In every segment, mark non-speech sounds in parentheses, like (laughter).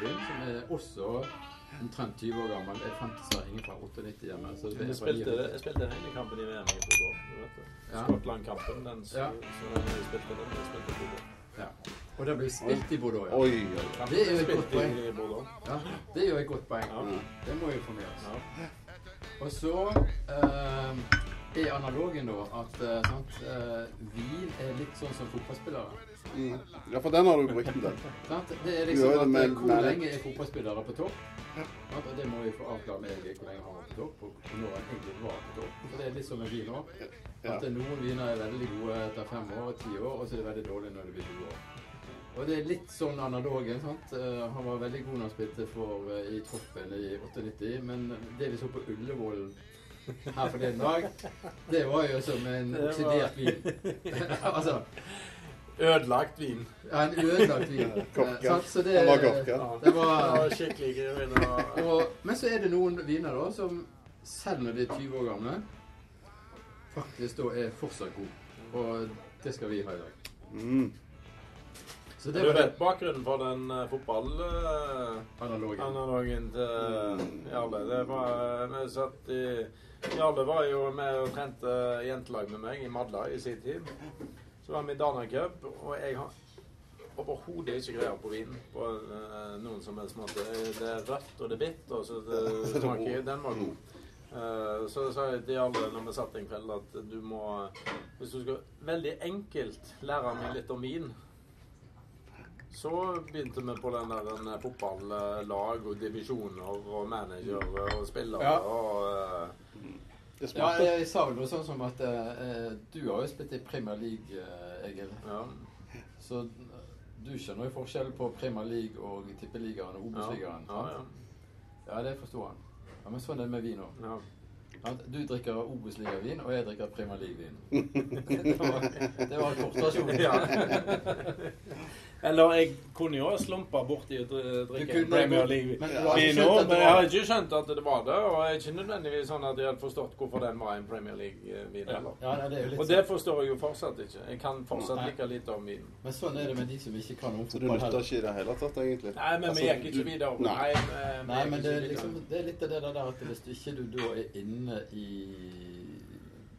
Bordeaux-vin som er også omtrent 20 år gammel. Jeg fant dessverre ingen fra 98 hjemme. Så det Jeg spilte, 99. jeg spilte den ene kampen i VM i det. Ja. Skottland-kampen. Den så, Ja. så jeg spilte den, jeg spilte Bordeaux. Ja. Og det blir spilt i Bordeaux, ja. Oi, Det er jo et godt poeng. ja. Det er jo et godt poeng. Ja. Det må vi få med oss. Ja. Og så eh, er analogen da at eh, sant, eh, vin er litt sånn som fotballspillere. Mm. Ja, for den har du brukt en del. Det er liksom det at med- eh, Hvor med- lenge er fotballspillere på topp? Og det må vi få avklare med hvor lenge han var på topp, og når han egentlig var på topp. For det er litt som med vin òg. Ja. At noen viner er veldig gode etter fem år, ti år, og så er det veldig dårlig når det blir 20 år. Og det er litt sånn analogen. sant? Han var veldig god når han spilte for, i troppen i 98, men det vi så på Ullevål her forleden dag, det var jo som en var- oksidert vin. (laughs) altså, Ødelagt vin. ja, en ødelagt vin. (laughs) Korka. Eh. Så det, var korka. Det var, skikkelig og, men så er det noen viner da som, selv når de er 20 år gamle, faktisk da er fortsatt gode. Og det skal vi ha i dag. Mm. Så det var bakgrunnen for den uh, fotballanalogen analogen. til uh, Jarle. Det var Vi satt i Jarle var jo med og trente jentelag med meg i Madla i sin tid. Så var vi i Dana Cup, og jeg har overhodet ikke greie på vin på uh, noen som helst måte. Det er rødt, og det er bitt, og så det (laughs) smaker Den var god. Eh, så sa jeg til Jarle når vi satt en kveld at du må Hvis du skal veldig enkelt lære meg litt om vin så begynte vi på den der en fotballag og divisjoner og manager og spillere Ja. og uh, Ja, jeg sa vel noe sånn som at uh, du har jo spilt i Premier League, uh, Egil. ja. Så eh, du skjønner jo forskjellen på Premier League og Tippeligaen og Ja, Obos-ligaen. ja, sant? Ja, det forstår han. Ja, Men sånn er det med vin òg. ja. Du drikker Obos-ligavin, og jeg drikker Premier League-vin. (laughs) det var, det var en. Ja. (laughs) Eller jeg kunne jo ha slumpa borti å drikke Premier League. men jeg har ikke skjønt at det var det. Og jeg er ikke nødvendigvis sånn at jeg hadde forstått hvorfor den var en Premier League-vin heller. Ja, litt Og det forstår jeg jo fortsatt ikke. Jeg kan fortsatt like lite om vin. Men sånn er det med de som ikke kan om Så du fotball nytter ikke i det hele tatt, egentlig? Nei, men Altså, vi gikk ikke videre. Nei. Nei, men det er, liksom, det er litt av det der at hvis du ikke du da er inne i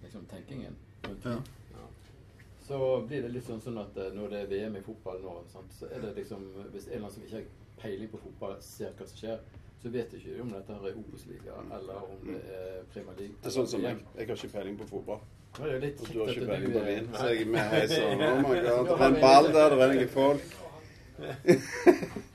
liksom tenkingen rundt Ja. Så blir det litt sånn, sånn at eh, når det er VM i fotball nå, sant, så er det liksom Hvis en eller annen som ikke har peiling på fotball, ser hva som skjer, så vet ikke om dette er Obos-liga eller om det er Prima League. Det er sånn som jeg. Jeg har ikke peiling på fotball. Nå er litt Og du har ikke peiling på vin. Så jeg er med her sånn (laughs) Oh my god. Det er en ball der, det er noen folk. (laughs)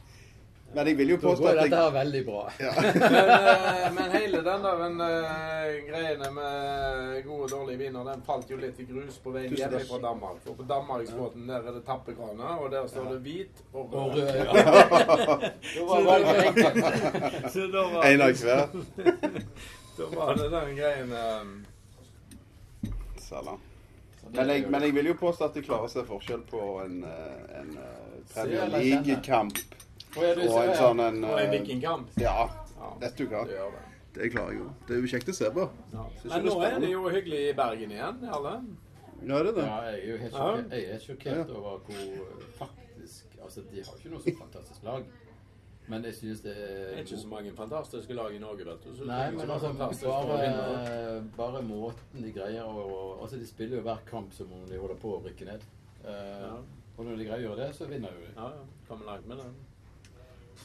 Men jeg vil jo påstå at jeg... dette er veldig bra. (laughs) men, eh, men hele den der den, eh, greiene med gode og dårlige vin, den falt jo litt i grus på veien hjemme hjem fra Danmark. For på Danmarksbåten der er det tappekraner, og der står det hvit og Og rød. rød, ja. (laughs) (laughs) det var veldig enkelt. Så da var, En av hver. da var det den greien eh, Salam. Men jeg, men jeg vil jo påstå at de klarer å se forskjell på en, en Premier. League-kamp ja, og en sånn en og en eh, vikingkamp. Ja, Ja, vet du hva. det klarer jeg jo. Det er jo kjekt å se på. Men nå er det jo hyggelig i Bergen igjen, alle. Ja, det er det. Ja, jeg er jo helt sjokkert, jeg er sjokkert over hvor faktisk Altså, de har ikke noe så fantastisk lag. Men jeg synes det er Det er ikke så mange fantastiske lag i Norge, vet du. Så Nei, men altså bare, bare måten de greier å Altså, de spiller jo hver kamp som om de holder på å rykke ned. Uh, Ja. Og når de greier å gjøre det, så vinner jo de. Ja, ja. Kommer langt med det.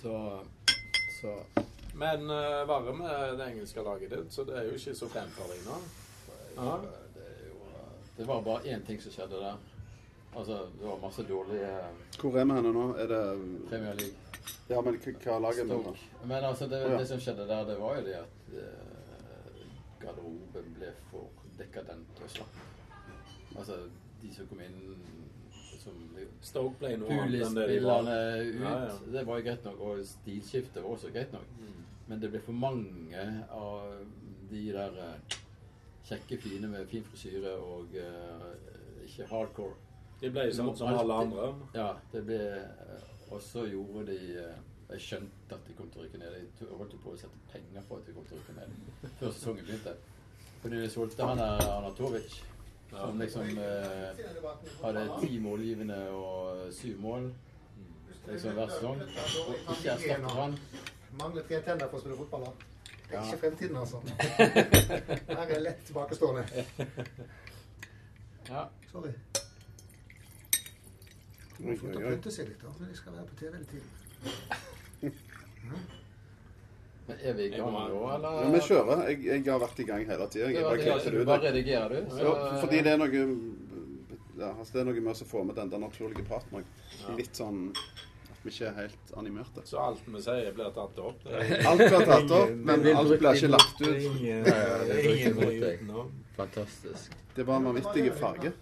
Så, så Men uh, verre med det engelske laget ditt, så det er jo ikke så fremføring nå. Ja. det, jo, det var bare én ting som skjedde der. Altså, det var masse dårlige Hvor er vi henne nå? Er det Premier League. Ja, men hva laget er det. Men altså, det, det som skjedde der, det var jo det at uh, garderoben ble for dekadent og slapp. Altså, de som kom inn Stoke ble noe annet enn det de var. ut, Ja, ja. det var jo greit nok. Og stilskiftet var også greit nok. Mm. Men det ble for mange av de der eh, kjekke, fine med fin frisyre og uh, ikke hardcore. De ble jo sånn som alle andre. Ja, det ble eh, Og så gjorde de Jeg skjønte at de kom til å rykke ned. Jeg holdt på å sette penger på at de kom til å rykke ned før sesongen begynte. Fordi de solgte han Anatovic. Som liksom eh, hadde ti målgivende og syv mål. Liksom hver sesong. Og ikke erstatter han. Mangler tre tenner for å spille fotball. da. Det er ikke fremtiden, altså. (laughs) Her er det lett tilbakestående. Ja. Sorry. Oi, får pynte seg litt, da, men de skal være på TV hele tiden. (laughs) Men er vi i gang nå, eller? Ja, vi kjører. Jeg, jeg har vært i gang hele tida. Jeg bare bare, kutter du det ut. bare redigerer, du? Ja, fordi det er noe ja, altså det er noe med å få med den der naturlige praten òg. Ja. Litt sånn at vi ikke er helt animerte. Så alt vi sier, blir tatt opp. Er (laughs) Alt blir tatt opp, men alt blir ikke lagt er ut. ingen, er ingen. Fantastisk. Det var en vanvittig farge.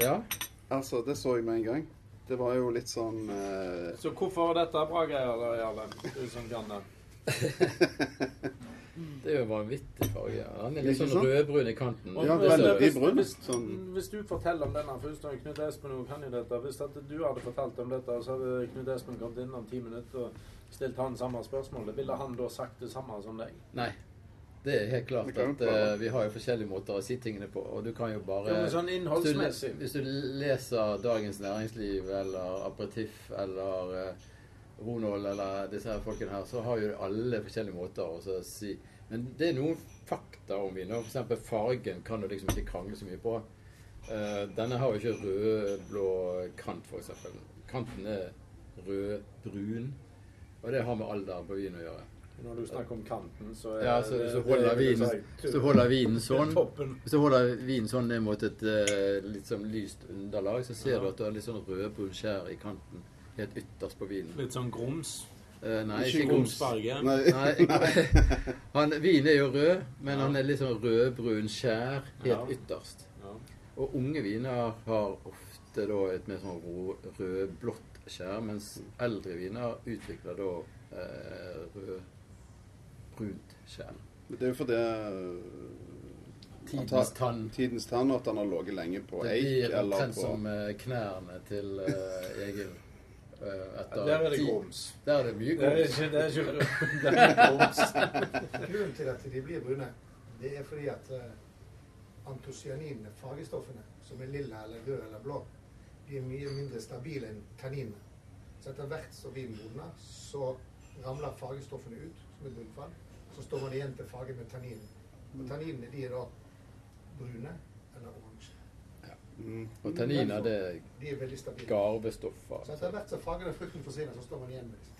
Ja. Altså, det så jeg med en gang. Det var jo litt sånn eh, Så hvorfor dette bra greier, Jarle? Du som kan det. (laughs) Det er jo en vanvittig farge. Han er litt sånn sant? rødbrun i kanten. Ja, Hvis- veldig brun, Hvis, sånn. hvis du forteller om denne først, og Knut Espen og kan jo dette Hvis at du hadde fortalt om dette, så hadde Knut Espen kommet inn om ti minutter og stilt han samme spørsmål. Ville han da sagt det samme som deg? Nei. Det er helt klart at uh, vi har jo forskjellige måter å si tingene på, og du kan jo bare Ja, men sånn hvis, du, hvis du leser Dagens Næringsliv eller Aperitif eller eh, Ronald eller disse her folkene her, så har jo alle forskjellige måter å si Men det er noen fakta om vin. F.eks. Fargen kan du liksom ikke krangle så mye på. Eh, denne har jo ikke rød-blå kant, eksempel. Kanten er rød-brun, og det har med alder på vin å gjøre. Når du snakker om kanten, så er Ja, så, så holder det- vinen, så holder vinen sånn. (laughs) Så holder vinen sånn ned mot et eh, litt sånn lyst underlag, så ser Ja. du at du har litt sånn rødbrun skjær i kanten. Helt ytterst på vinen. Litt sånn grums. Uh, nei, Ikke ikke grums. grumsfarge. Nei. (laughs) Nei, han, vinen er jo rød, men Ja. han er litt sånn rødbrun skjær helt Ja. ytterst. Ja. Og unge viner har ofte da et mer sånn rødblått skjær, mens eldre viner utvikler da eh, rødbrunt skjær. Men Det er jo fordi eh, Tidens tann. Tidens tann, og at han har ligget lenge på Det blir eller omtrent på som eh, knærne til eh, Egil. Eh, etter Der er det grums. Der er det mye Det er ikke, det er ikke (laughs) er grums. Grunnen til at de blir brune, det er fordi at uh, antocyaninene, fargestoffene, som er lilla eller rød eller blå, de er mye mindre stabile enn tanninene. Så etter hvert som vinen modner, så ramler fargestoffene ut som et bunnfall. Så står man igjen til fargen med tanninene. Og tanninene de er da brune eller oransje. Mm. Og tanniner, det er De er garvestoffer. Så etter hvert som fargen av frukten forsvinner, så står man igjen med disse.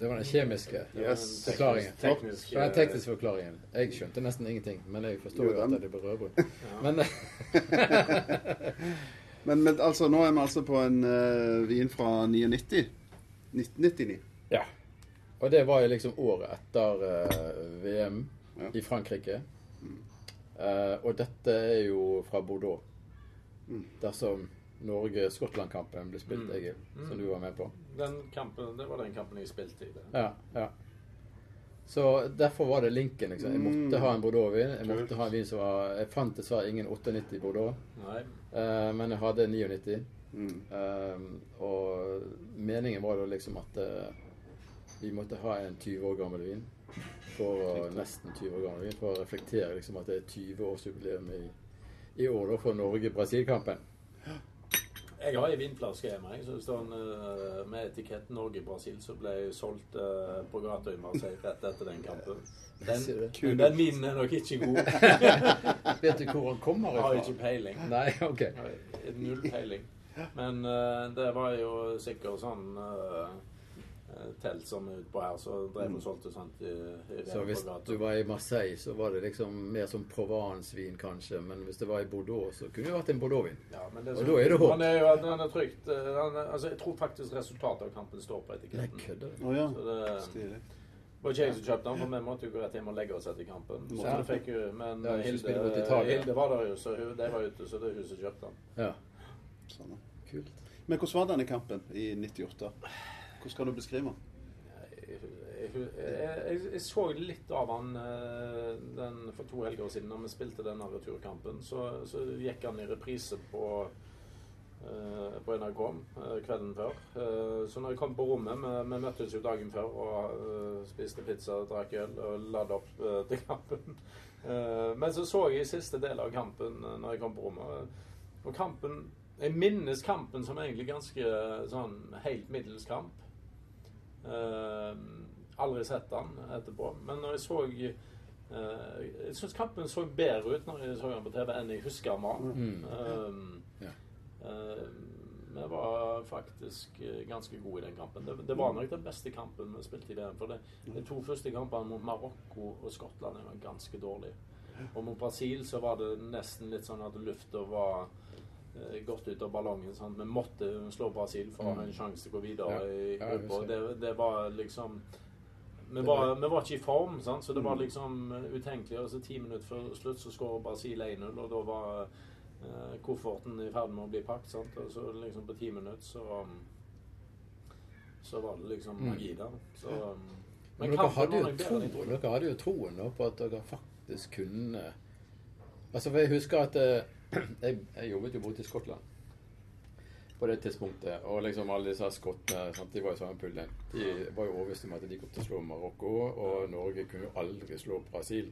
Det var den kjemiske Yes. forklaringen. Teknisk, Det den tekniske forklaringen. Jeg skjønte nesten ingenting, men jeg forstår jo at det blir rødbrun. (laughs) Ja. Men (laughs) Men, men altså, nå er vi altså på en uh, vin fra 99. 1999. ja. Og det var jo liksom året etter uh, VM Ja. i Frankrike. Eh, og dette er jo fra Bordeaux. Mm. Dersom Norge-Skottland-kampen ble spilt, Mm. Egil, som Mm. du var med på. Den kampen, det var den kampen jeg spilte i. Det. Ja, ja. Så derfor var det linken. liksom. Jeg måtte Mm. ha en Bordeaux-vin. Jeg måtte Kult. ha en vin som var Jeg fant dessverre ingen 98 Bordeaux, Nei. Uh, men jeg hadde 99. Mm. Eh, og meningen var da liksom at vi måtte ha en 20 år gammel vin. For nesten 20 år gammel for å reflektere liksom at det er 20-årsjubileum i, i år da for Norge-Brasil-kampen. Jeg har ei vinflaske hjemme jeg, så det står en, eh, med etiketten Norge-Brasil, som ble solgt uh, på gata i Marseille rett etter den kampen. Den, den minen er nok ikke god. (laughs) Vet du hvor han kommer Jeg har ikke peiling. Nei, ok. Null peiling. Men uh, det var jo sikkert sånn uh, telt som er utpå her, så drev og solgte sånt i, i Så hvis du var i Marseille, så var det liksom mer som Provence-vin, kanskje. Men hvis det var i Bordeaux, så kunne det vært en Bordeaux-vin. Ja, Og da er det håp. Han er jo han er trygt. eh, Han er, altså, jeg tror faktisk resultatet av kampen står på Nei, etiketten. kødder du? Oh, ja. Så det var ikke jeg som kjøpte den, for vi måtte jo gå rett hjem og legge oss etter kampen. Så Ja. det fikk jo, men Ja, Hilde, mot Italia. Hilde var der jo, så hun, de var ute, så det er hun som kjøpte den. Ja, Sånn. kult. Men hvordan var denne kampen i 98? Hvordan kan du beskrive han? Jeg, jeg, jeg, så litt av han eh, den for to helger siden da vi spilte denne returkampen. Så, så gikk han i reprise på, uh, på NRK uh, kvelden før. Uh, så når jeg kom på rommet Vi, vi møttes jo dagen før og spiste pizza, drakk øl og ladde opp til kampen. (laughs) Men så så jeg siste del av kampen når jeg kom på rommet. Og kampen Jeg minnes kampen som egentlig ganske sånn helt middels kamp. Eh, aldri sett han etterpå. Men når jeg så eh, Jeg syns kampen så bedre ut når jeg så den på TV enn jeg husker han var. Mm. Um, Ja. eh, vi var faktisk eh, ganske gode i den kampen. Det, det var nok den beste kampen vi spilte i VM. For det, de to første kampene mot Marokko og Skottland var ganske dårlige. Og mot Brasil så var det nesten litt sånn at lufta var eh, gått ut av ballongen. Sant? Vi måtte slå Brasil for å ha en sjanse til å gå videre Ja. i gruppa. Det, det var liksom vi var, vi var ikke i form, sant? så det var Mm. liksom eh, utenkelig. Og så ti minutter før slutt så skårer Brasil 1-0, og da var eh, kofferten i ferd med å bli pakket. Sant? Og så liksom på ti minutter så så var det liksom Mm. magi der. Så, um, Men dere hadde, jo nok bedre tro, enn jeg trodde. dere hadde jo troen på at dere faktisk kunne Altså, for Jeg husker at eh, jeg, jeg jobbet jo borte i Skottland på det tidspunktet. Og liksom alle disse skottene sant, de var i samme puljen. De var jo overbevist om at de kom til å slå Marokko, og Norge kunne jo aldri slå Brasil.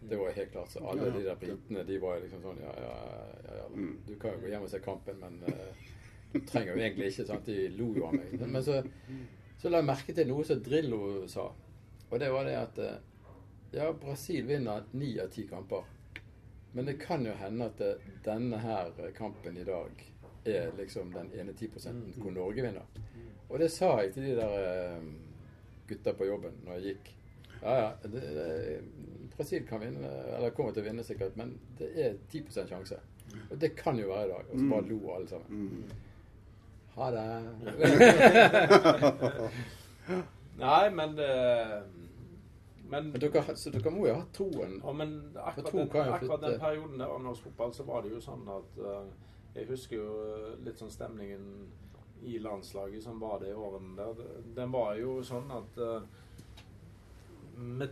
Det var jo helt klart. Så alle de der britene de var jo liksom sånn Ja, ja, ja, ja du kan jo gå hjem og se kampen, men uh, du trenger jo egentlig ikke. sant, De lo jo av meg. Men så, så la jeg merke til noe som Drillo sa. Og det var det at eh, ja, Brasil vinner ni av ti kamper. Men det kan jo hende at det, denne her kampen i dag er liksom den ene 10% hvor Norge vinner. Og det sa jeg til de der eh, gutta på jobben når jeg gikk. Ja, ja, det, det, Brasil kan vinne, eller kommer til å vinne sikkert, men det er 10 sjanse. Og det kan jo være i dag. Og så bare lo alle sammen. Mm. Ha det. (laughs) (laughs) Nei, men det Men, Men dere, så dere må jo ha troen. ja, men akkurat, tro den, akkurat den perioden der av norsk fotball, så var det jo sånn at uh, Jeg husker jo eh, litt sånn stemningen i landslaget som var det i årene der. Den var jo sånn at uh, vi,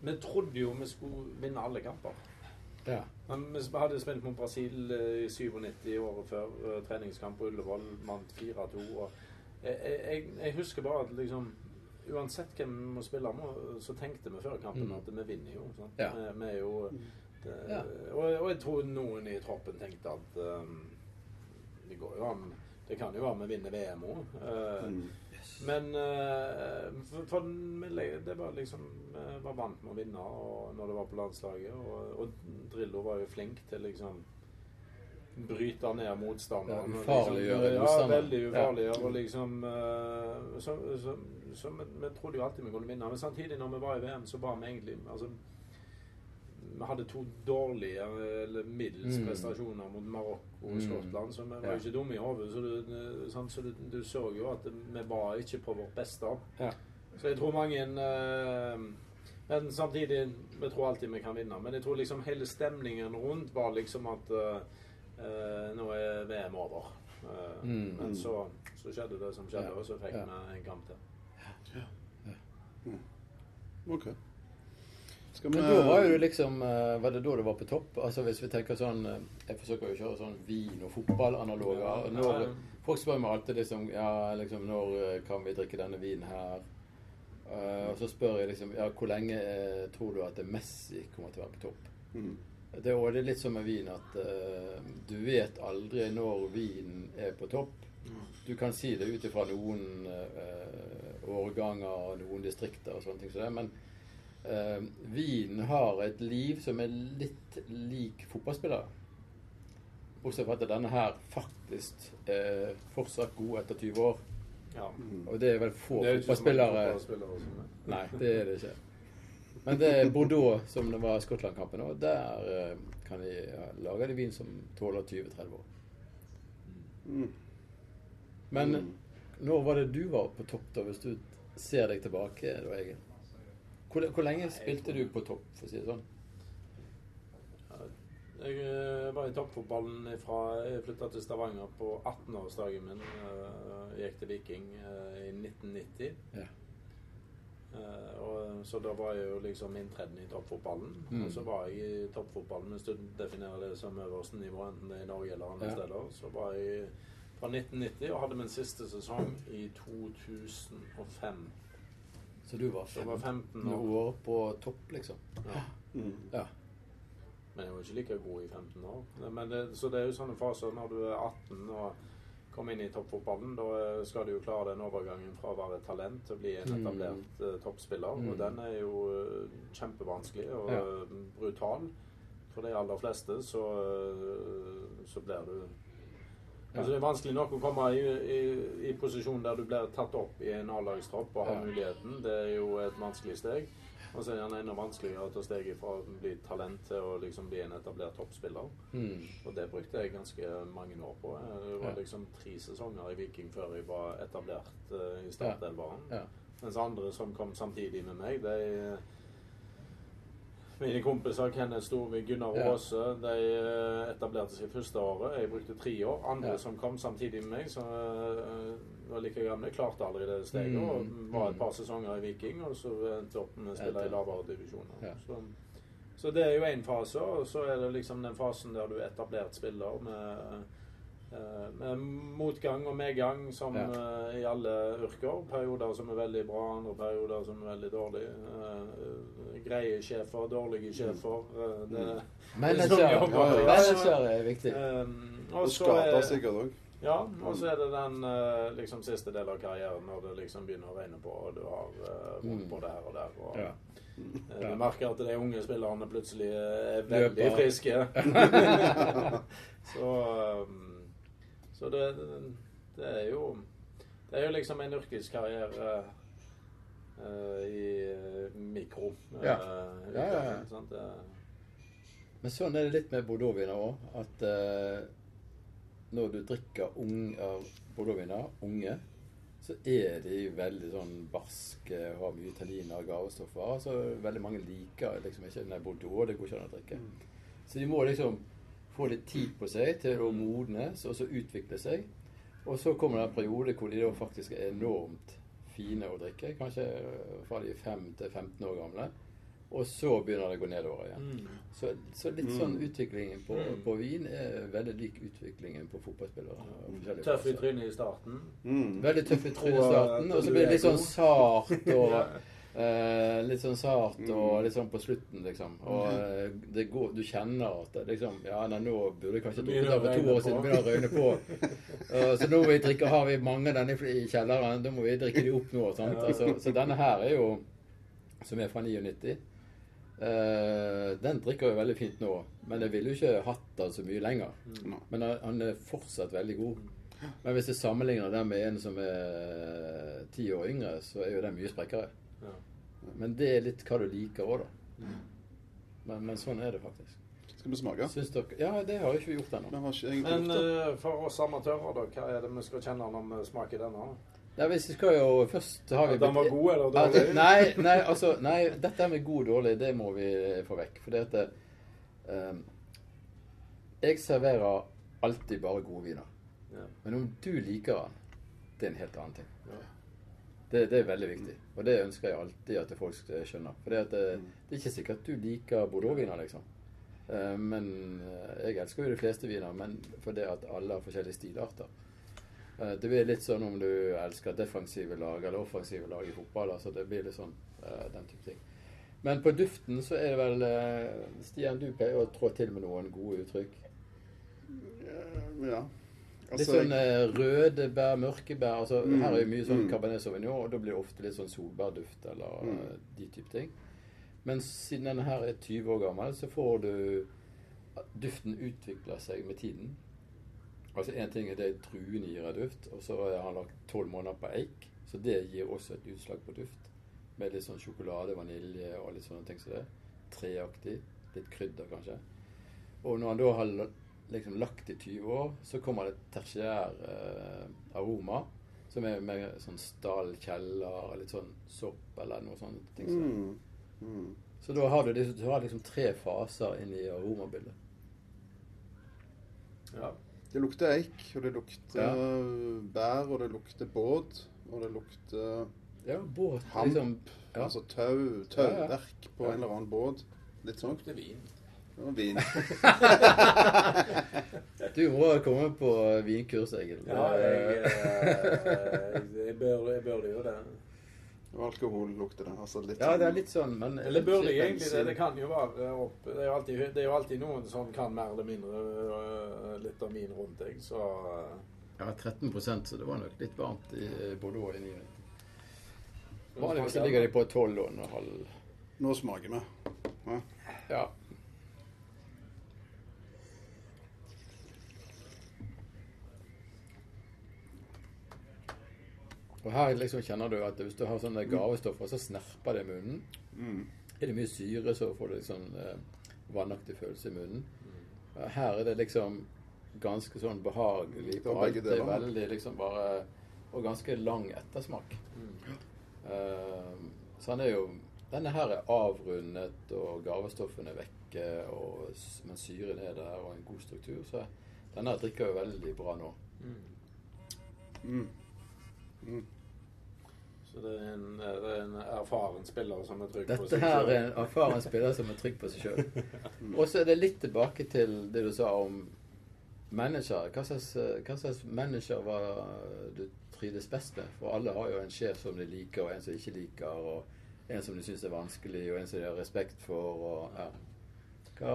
vi trodde jo vi skulle vinne alle kamper. Ja. Men vi hadde spilt mot Brasil i 97 året før. Uh, Treningskamp på Ullevål. Vant 4-2. Jeg, jeg, jeg husker bare at liksom Uansett hvem vi må spille med, så tenkte vi før kampen Mm. at vi vinner jo. Sant? Ja. Vi, vi er jo det, Ja. og, og jeg tror noen i troppen tenkte at um, det går jo an Det kan jo være vi vinner VM òg. Mm. Men uh, for, for det var liksom Vi var vant med å vinne og når det var på landslaget. Og, og Drillo var jo flink til liksom bryte ned motstanderen. Ja, og ufarliggjøre liksom, Ja, veldig ufarliggjøre. Og liksom eh, Så, så, så vi, vi trodde jo alltid vi kunne vinne. Men samtidig, når vi var i VM, så var vi egentlig altså, vi hadde to dårlige eller middels Mm. prestasjoner mot Marokko og Mm. Skottland, så vi var Ja. jo ikke dumme i hodet. Så, du, sant, så du, du så jo at vi var ikke på vårt beste. Ja. Så jeg tror mange uh, Men samtidig, vi tror alltid vi kan vinne. Men jeg tror liksom hele stemningen rundt var liksom at eh, eh, nå er VM over. Uh, Mm. Men så, så skjedde det som skjedde, Ja. og så fikk Ja. vi en kamp til. OK. Skal Men da var jo du liksom eh, Var det da du var på topp? Altså Hvis vi tenker sånn Jeg forsøker jo å kjøre sånn vin- og fotballanaloger. Ja, Når, folk spør meg alltid liksom Ja, liksom Når kan vi drikke denne vinen her? Uh, og så spør jeg liksom Ja, hvor lenge tror du at Messi kommer til å være på topp? Mm. Det, er er litt som med vin at uh, du vet aldri når vinen er på topp. Du kan si det ut ifra noen uh, årganger, noen distrikter og sånne ting som det, men uh, vinen har et liv som er litt lik fotballspillere. Bortsett fra at denne her faktisk er fortsatt god etter 20 år. Ja. Og det er vel få Det er fotballspillere fotballspillere er. Nei, det er det ikke. Men det er Bordeaux, som det var Skottland-kampen, og der eh, kan de ja, lage de vin som tåler 20-30 år. Mm. Men Mm. når var det du var på topp, da, hvis du ser deg tilbake? da, Egil? Hvor, hvor lenge spilte du på topp, for å si det sånn? Jeg eh, var i toppfotballen fra Jeg flytta til Stavanger på 18-årsdagen min. Jeg Gikk til Viking eh, i 1990. Ja. Eh, og, så da var jeg jo liksom inntreden i toppfotballen. Mm. Og så var jeg i toppfotballen, hvis du definerer det som øverste nivå, enten det er i Norge eller andre Ja. steder, så var jeg fra 1990 og hadde min siste sesong i 2005. Så du var Så jeg var 15 15 år. år på topp, liksom? Ja. Mm. Ja. Men jeg var ikke like god i 15 år. Men det, så det er jo sånne faser når du er 18 og kommer inn i toppfotballen. Da eh, skal du jo klare den overgangen fra å være talent til å bli en etablert eh, toppspiller. Mm. Og den er jo eh, kjempevanskelig og Ja. brutal. For de aller fleste så, så blir du Altså Det er vanskelig nok å komme i, i, i posisjon der du blir tatt opp i en A-lagstropp og har Ja. muligheten. Det er jo et vanskelig steg. Og så er det enda vanskeligere å ta steget fra å bli talent til å liksom bli en etablert toppspiller. Mm. Og det brukte jeg ganske mange år på. Det var Ja. liksom tre sesonger i Viking før jeg var etablert uh, i startelveren. Ja. Mens andre som kom samtidig med meg, de Mine kompiser Kenneth Storvik, Gunnar Ja. Aase, de eh, etablerte seg første året. Jeg brukte tre år. Andre Ja. som kom samtidig med meg, som eh, var like gamle, klarte aldri det steget. Mm. Og var et Mm. par sesonger i Viking, og så endte opp med å spille i lavere divisjoner. Ja. Så, så det er jo én fase, og så er det liksom den fasen der du er etablert spiller med, med motgang og medgang som Ja. eh, i alle yrker. Perioder som er veldig bra, andre perioder som er veldig dårlige. Eh, greie sjefer, dårlige sjefer. eh, det, Manager, Det er sånn ja, manager er viktig. eh, og skader er- sikkert òg. ja, og så er det den eh, liksom siste delen av karrieren når det liksom begynner å regne på, og du har uh, vondt Mm. på det her og der. Og, Ja. eh, Ja. Du merker at de unge spillerne plutselig er veldig Løper. friske. (laughs) så um, så det, det er jo Det er jo liksom en yrkeskarriere uh, i eh, mikro. Uh, Ja. Ja, ja, ja. sant? Det- Men sånn er det litt med bordeauxviner òg. At eh, når du drikker ung, av bordeauxviner, unge, så er de veldig sånn barske, har mye tanniner og gavestoffer. Så veldig mange liker liksom ikke Nei, bordeaux det går ikke an å drikke. Så de må liksom få litt tid på seg til å modnes og så utvikle seg. Og så kommer det en periode hvor de da faktisk er enormt fine å drikke. Kanskje fra de er 5 til 15 år gamle. Og så begynner det å gå nedover igjen. Mm. Så, så litt Mm. sånn utviklingen på, Mm. på vin er veldig lik utviklingen på fotballspillere. Tøff i trynet i starten. Mm. Veldig tøff i trynet i starten, og så blir det litt sånn sart og (laughs) Ja. Eh, Litt sånn sart og Mm. litt sånn på slutten, liksom. Og eh, det går, du kjenner at det liksom Ja, nei, nå burde jeg kanskje drukket av for to år siden. Begynner å røyne på. Uh, (laughs) så nå vi drikker, Har vi mange av denne i kjelleren, da må vi drikke de opp nå. Sant? Altså, så denne her er jo Som er fra 99. Uh, den drikker jo veldig fint nå, men jeg ville jo ikke hatt den så mye lenger. Mm. Men han- han er fortsatt veldig god. Men hvis jeg sammenligner den med en som er ti år yngre, så er jo den mye sprekkere. Ja. Men det er litt hva du liker òg, da. Men, men sånn er det faktisk. Skal vi smake? Syns dere Ja, det har jeg ikke gjort ennå. Men gjort det. eh, for oss amatører, da, hva er det vi skal kjenne når vi smaker denne? Ja, hvis vi skal jo Først har vi At den var god eller dårlig? dårlig? Nei, nei, altså Nei, dette med god og dårlig, det må vi få vekk. For det at det, ehm, Jeg serverer alltid bare gode viner. Ja. Men om du liker den, det er en helt annen ting. Ja. Det, det er veldig viktig. Og det ønsker jeg alltid at folk skal skjønne. For det, det, det er ikke sikkert at du liker bordeauxviner, liksom. Eh, Men eh, jeg elsker jo de fleste viner, men fordi at alle har forskjellige stilarter. Eh, Det blir litt sånn om du elsker defensive lag eller offensive lag i fotball. altså Det blir litt sånn eh, den type ting. Men på duften så er det vel eh, Stian, du pleier å trå til med noen gode uttrykk. Ja. Litt Altså, sånn eh, røde bær, mørke bær. altså Mm, Her er jo mye sånn mm. Cabernet Sauvignon, og da blir det ofte litt sånn solbærduft eller Mm. eh, de type ting. Men siden denne her er 20 år gammel, så får du Duften utvikler seg med tiden. Altså Én ting er det druene gir av duft, og så har han lagt tolv måneder på eik. Så det gir også et utslag på duft. Med litt sånn sjokolade, vanilje og litt sånne ting som det. Treaktig. Litt krydder, kanskje. Og når han da har liksom lagt i 20 år, så kommer det tertiær eh, aroma. Som er med sånn stall, kjeller, litt sånn sopp eller noe sånt. Ting så. mm, mm. Så da har du, liksom, du har liksom tre faser inn i aromabildet. Ja. Det lukter eik, og det lukter Ja. bær, og det lukter båt, og det lukter Ja, båt Hamp. liksom. Ja. Altså tau, Ja, ja. tauverk på Ja. en eller annen båt. Litt sånn. Det Lukter vin. Og vin. (laughs) Du må komme på vinkurs, Egil. Ja, jeg, jeg, jeg, bør, jeg bør gjøre det. Og alkohol lukter det. Altså litt Ja, det er litt sånn, men Eller bør det egentlig det? Det kan jo være opp Det er jo alltid, det er jo alltid noen som kan mer eller mindre øh, litt av min rundt deg, så Ja, 13% så det var nok litt varmt i Bordeaux i 99. Vanligvis ligger de på 12 og en halv. Nå smaker vi. Ja. Ja. Og her liksom kjenner du at hvis du har sånne gavestoffer, så snerper det i munnen. Mm. Er det mye syre, så får du liksom eh, vannaktig følelse i munnen. Her er det liksom ganske sånn behagelig. Det var på alt. Det er veldig liksom bare Og ganske lang ettersmak. mm. Uh, så han er jo Denne her er avrundet, og gavestoffene er vekke, og, men syren er der, og en god struktur. Så denne drikker jo veldig bra nå. Mm. Mm. Så det er, en, det er en erfaren spiller som er trygg på Dette seg her selv. er en erfaren spiller som er trygg på seg sjøl. (laughs) Og så er det litt tilbake til det du sa om manager. Hva slags, hva slags manager var du trives best med? For alle har jo en sjef som de liker, og en som de ikke liker, og en som de syns er vanskelig, og en som de har respekt for. Og, ja. Hva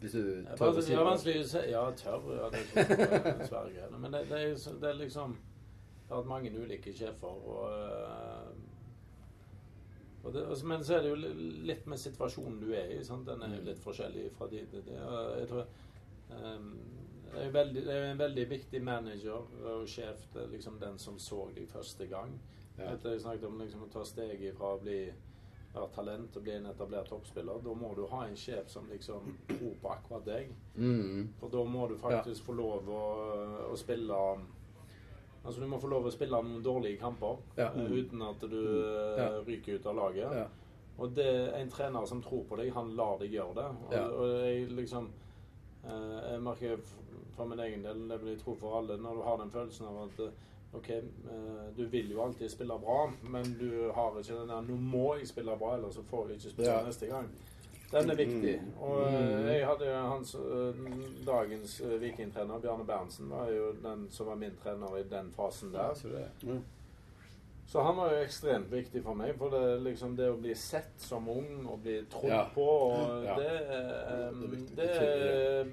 Hvis du tør å si det vanskelig å si. Ja, tør. Ja, det er ikke en svær greie. Men det, det, er, det er liksom Jeg har hatt mange ulike sjefer, og, øh, og det, altså, Men så er det jo litt med situasjonen du er i. Sant? Den er jo Mm. litt forskjellig fra de de- de- Jeg tror um, det er, veldig, det er en veldig viktig manager og sjef. Det er liksom den som så deg første gang. Ja. Jeg snakket om liksom, å ta steget fra å bli være talent og bli en etablert toppspiller. Da må du ha en sjef som liksom tror på akkurat deg. Mm. For da må du faktisk få lov å, å spille Altså Du må få lov å spille noen dårlige kamper Ja. mm. uten at du eh, Ja. ryker ut av laget. Ja. Og det er en trener som tror på deg, han lar deg gjøre det. Og, Ja. og jeg liksom eh, Jeg merker for min egen del, det vil jeg tro for alle, når du har den følelsen av at eh, OK, eh, du vil jo alltid spille bra, men du har ikke den der 'Nå må jeg spille bra, ellers så får jeg ikke spille Ja. neste gang'. Den er viktig. Og eh, jeg hadde jo hans eh, dagens vikingtrener, Bjarne Berntsen, var jo den som var min trener i den fasen der. Så det, Ja. Så han var jo ekstremt viktig for meg. For det, liksom, det å bli sett som ung og bli trodd Ja. på og Ja. det, um, Det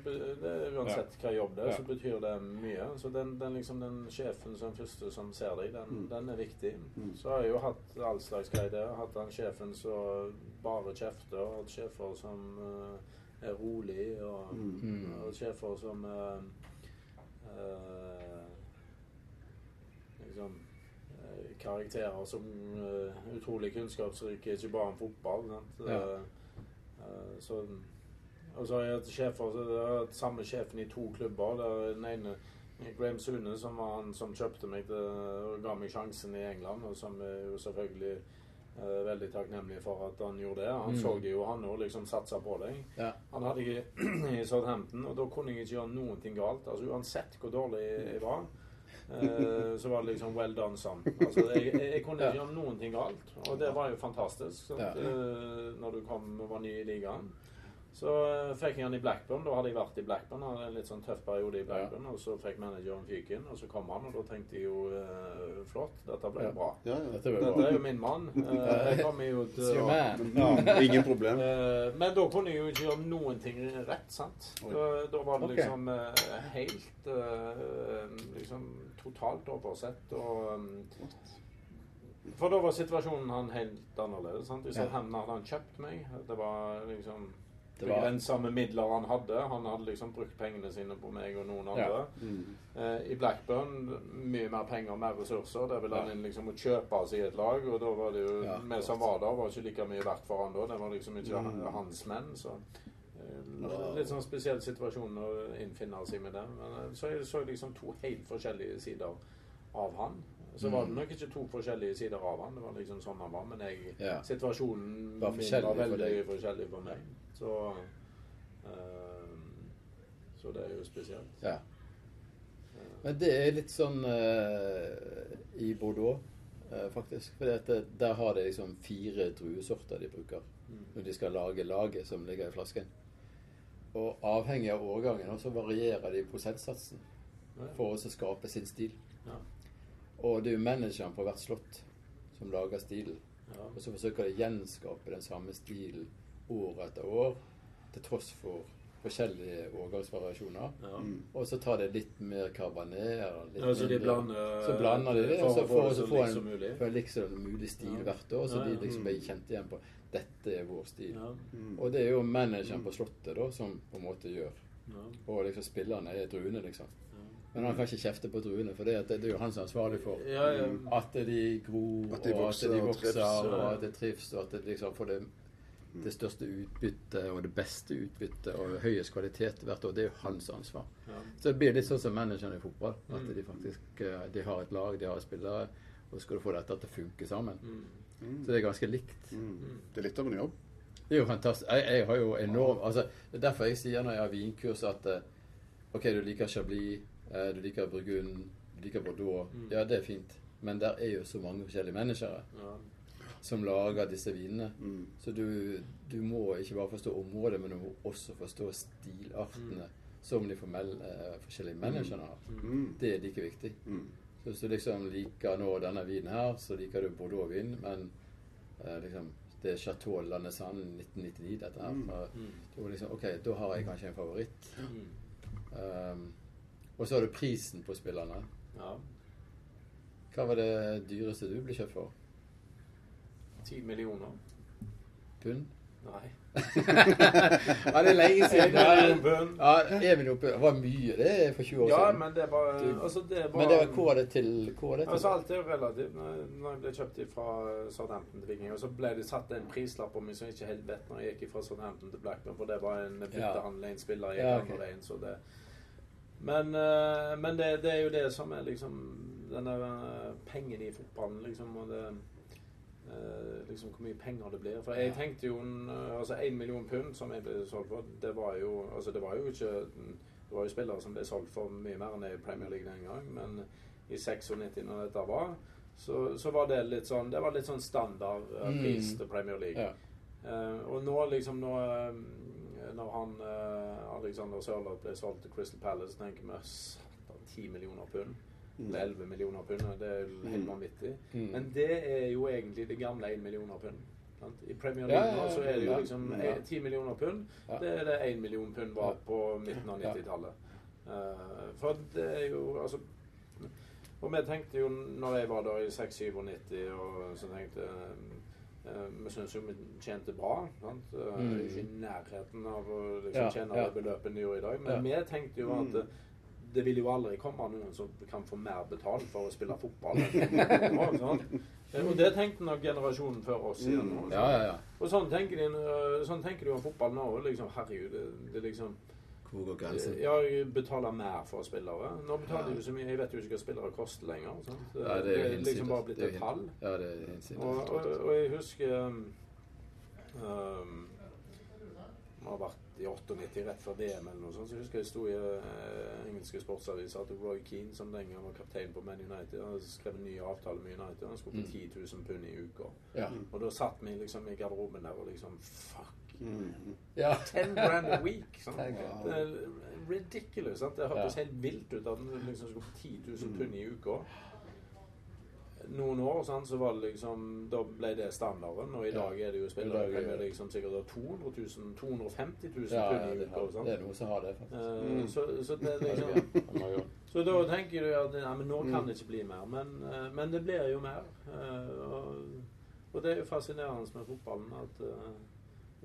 det, det, Uansett hva jobb det er, Ja. så betyr det mye. Så den, den, liksom, den sjefen som første som ser deg, den, Mm. den er viktig. Mm. Så har jeg jo hatt all slags greier. Har hatt den sjefen som bare kjefter, og sjefer som uh, er rolig, og, Mm. Og sjefer som uh, uh, liksom karakterer som eh, utrolig kunnskapsrike, ikke bare om fotball. Ja. Eh, eh, så, og så har jeg hatt sjefer, så jeg har hatt samme sjefen i to klubber. Der den ene Graham Sune, som var han som kjøpte meg til, og ga meg sjansen i England, og som er jo selvfølgelig eh, veldig takknemlig for at han gjorde det. Han Mm. så det jo, han òg, liksom satsa på deg. ja. Han hadde jeg (clears throat) i Southampton, og da kunne jeg ikke gjøre noen ting galt. Altså Uansett hvor dårlig jeg var, eh, så var det liksom well done son. Altså, jeg, jeg, kunne ikke gjøre noen ting galt, og det var jo fantastisk sant? Ja. Eh, når du kom og var ny i ligaen. Så eh, fikk jeg han i Blackburn. Da hadde jeg vært i Blackburn. Hadde en litt sånn tøff periode i Blackburn. Og så fikk manageren fyken, og så kom han, og da tenkte jeg jo uh, flott, dette ble Ja. bra. Ja, ja. Dette ble Dette Det er jo min mann. (laughs) Uh, jeg kommer jo til å. (laughs) Ja, ingen problem. Uh, Men da kunne jeg jo ikke gjøre noen ting rett, sant. Da, da var det liksom helt liksom totalt oversett og um, For da var situasjonen han helt annerledes. sant? I Ja. Southampton hadde han kjøpt meg. Det var liksom begrensa med midler han hadde. Han hadde liksom brukt pengene sine på meg og noen Ja. andre. Mm. Eh, I Blackburn mye mer penger, mer ressurser. Der ville Ja. han inn liksom å kjøpe seg et lag, og da var det jo Ja, vi som var der, var ikke like mye verdt for han da. Det var liksom ikke Mm. hans menn. Så eh, litt sånn spesiell situasjon å innfinne seg med det. Men eh, så jeg så liksom to helt forskjellige sider av han. Så var det Mm. nok ikke to forskjellige sider av han. Det var liksom sånn han var. Men jeg, Ja. situasjonen Var min var veldig for forskjellig for meg. Så uh, Så det er jo spesielt. ja. Eh, Men det er litt sånn uh, i Bordeaux, uh, faktisk. For der har de liksom fire druesorter de bruker. når de skal lage laget som ligger i flasken. Og avhengig av årgangen så varierer de prosentsatsen for å skape sin stil. Ja. Og det er jo manageren på hvert slott som lager stilen. Ja. Og så forsøker de å gjenskape den samme stilen år etter år, til tross for forskjellige årgangsvariasjoner. Ja. Mm. Og så tar det litt mer karbaner. Litt Ja, så de blander så blander de det, for og så å få får det de så få likt som en, mulig. en liksom mulig stil Ja. hvert år, så Ja, ja. de liksom blir kjent igjen på dette er vår stil. Ja. Mm. Og det er jo manageren på Slottet da som på en måte gjør. Ja. Og liksom spillerne er druene, liksom. Men han kan ikke kjefte på druene, for det, det er jo han som er ansvarlig for Ja, ja. at de gror, At de og at de og vokser, trives. og at det trives, og at det liksom får det, det største utbyttet og det beste utbyttet og høyest kvalitet hvert år. Det er jo hans ansvar. Ja. Så det blir litt sånn som manageren i fotball. At Mm. de faktisk eh, de har et lag, de har spillere, og så skal du få dette til å funke sammen. Mm. Så det er ganske likt. Mm. Det er litt av en jobb. Det er jo fantastisk. Jeg, jeg har jo enorm altså, Det er derfor jeg sier når jeg har vinkurs at eh, OK, du liker Chablis, du liker Burgund, du liker Bordeaux. Mm. Ja, det er fint. Men der er jo så mange forskjellige mennesker Ja. som lager disse vinene. Mm. Så du, du må ikke bare forstå området, men du må også forstå stilartene som de formelle, eh, forskjellige menneskene har. Mm. Det er like viktig. Mm. Så hvis du liksom liker nå denne vinen her, så liker du Bordeaux-vin, men eh, liksom det er Chateau Landesanne 1999, dette her. Mm. Mm. er liksom, OK, da har jeg kanskje en favoritt. Mm. Um, og så har du prisen på spillerne. Ja. Hva var det dyreste du ble kjøpt for? Ti millioner? Pund? Nei. (laughs) ja, det er lenge siden. Ja. Det var mye, det, er for 20 år Ja, siden. men det var Altså, det var Men det var, hvor var det til? Hvor var det til? Altså, alt er jo relativt. Når jeg ble kjøpt fra Southampton til Viking, og så ble det satt en prislapp på meg som jeg ikke helt vet når jeg gikk fra Southampton til Blackburn, for det var en byttehandel, en spiller i Ja, okay. ok. veien, så det Men, eh, men det, det er jo det som er liksom den der eh, pengen i fotballen, liksom, og det eh, liksom hvor mye penger det blir. For jeg tenkte jo en, Altså én million pund som jeg ble solgt for, det var jo Altså det var jo ikke Det var jo spillere som ble solgt for mye mer enn i Premier League den gang, men i 96 når dette var, så, så var det litt sånn Det var litt sånn standard eh, Mm. pris til Premier League. Ja. Uh, og nå liksom nå, Når han eh, Alexander Sørloth ble solgt til Crystal Palace, tenker vi satan, 10 millioner pund. Eller 11 millioner pund. Det er jo helt Mm. vanvittig. Mm. Men det er jo egentlig det gamle 1 millioner pund. I Premier League ja, nå ja, så er det jo liksom Ja. eh, 10 millioner pund. Ja. Det er det 1 million pund var på midten av 90-tallet. Eh, for det er jo altså Og vi tenkte jo når jeg var der i 96-97, og så tenkte Vi syns jo vi tjente bra. Sant? Eh, Mm. Ikke i nærheten av å liksom, Ja, tjene ja. det beløpet vi gjorde i dag. Men vi tenkte jo at Mm. eh, det vil jo aldri komme noen som kan få mer betalt for å spille fotball. (laughs) Eh, Og det tenkte nok generasjonen før oss igjen. Ja, ja, ja. Og sånn tenker, de, sånn tenker de om fotball nå. Liksom, herregud, det, det liksom Hvor går grensen? Ja, jeg betaler mer for spillere. Nå betaler Ja. jo så mye. Jeg vet jo ikke hva spillere koster lenger. Sant? Ja, det er jo liksom bare blitt er et tall. Ja, det er hinsides. Og, og, og jeg husker um, um, har vært i 98, rett før VM eller noe sånt. Så jeg husker jeg sto i uh, engelske sportsaviser at Roy Keane, som den gang var kaptein på Man United, han hadde skrevet en ny avtale med United. Han skulle på Mm. 10 000 pund i uka. Ja. Og da satt vi liksom i garderoben der og liksom Fuck. Mm. ja. (laughs) 10 grand a week. Sant? Wow. Det er ridiculous. Sant? Det hørtes Ja. helt vilt ut at vi liksom skulle få 10 000 Mm. pund i uka. Noen år sant, så var det liksom Da ble det standarden, og i dag er det jo spillere som i er Premier det- League som sikkert 200 000 250 000 ja pund i det, uka. har, det er noen som har det, faktisk. Uh, Mm. så, så det liksom så da tenker du at ja, men nå kan Mm. det ikke bli mer. Men, uh, men det blir jo mer. Uh, og, og det er jo fascinerende med fotballen at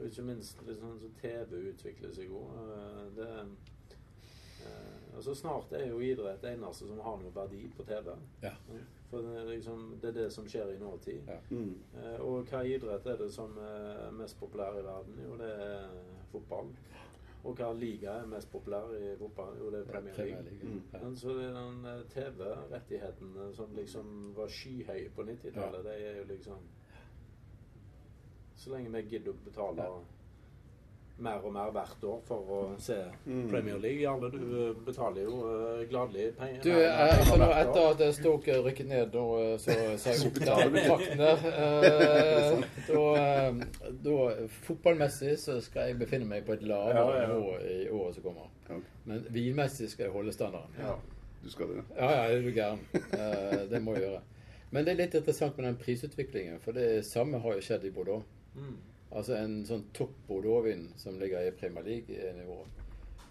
og ikke minst liksom, så TV utvikler seg jo. eh, det, eh, altså Snart er jo idrett det eneste som har noe verdi på TV. Ja. For det er, liksom, det er det som skjer i nåtid. Ja. Mm. Eh, og hva idrett er det som er mest populær i verden? Jo, det er fotball. Og hva liga er mest populær i fotball? Jo, det er Premier League. Premier League. Mm. Men så er den TV-rettighetene som liksom var skyhøye på 90-tallet, det er jo liksom Så lenge vi gidder å betale Ja. mer og mer hvert år for å se Mm. Premier League. Jarle, du eh, betaler jo uh, gladelig penger. Du, eh, altså nå, etter at Stoke rykket ned, da, så sa jeg (laughs) opp der betraktene. (laughs) Eh, da, da, fotballmessig så skal jeg befinne meg på et lavere Ja, ja. nivå i året som kommer. Ja. Men vinmessig skal jeg holde standarden. Ja. Du skal det? Ja, ja, er du gæren. Uh, det må jeg gjøre. Men det er litt interessant med den prisutviklingen, for det samme har jo skjedd i Bordeaux. Mm. Altså en sånn topp Bordeaux-vind som ligger i Premier League-nivå.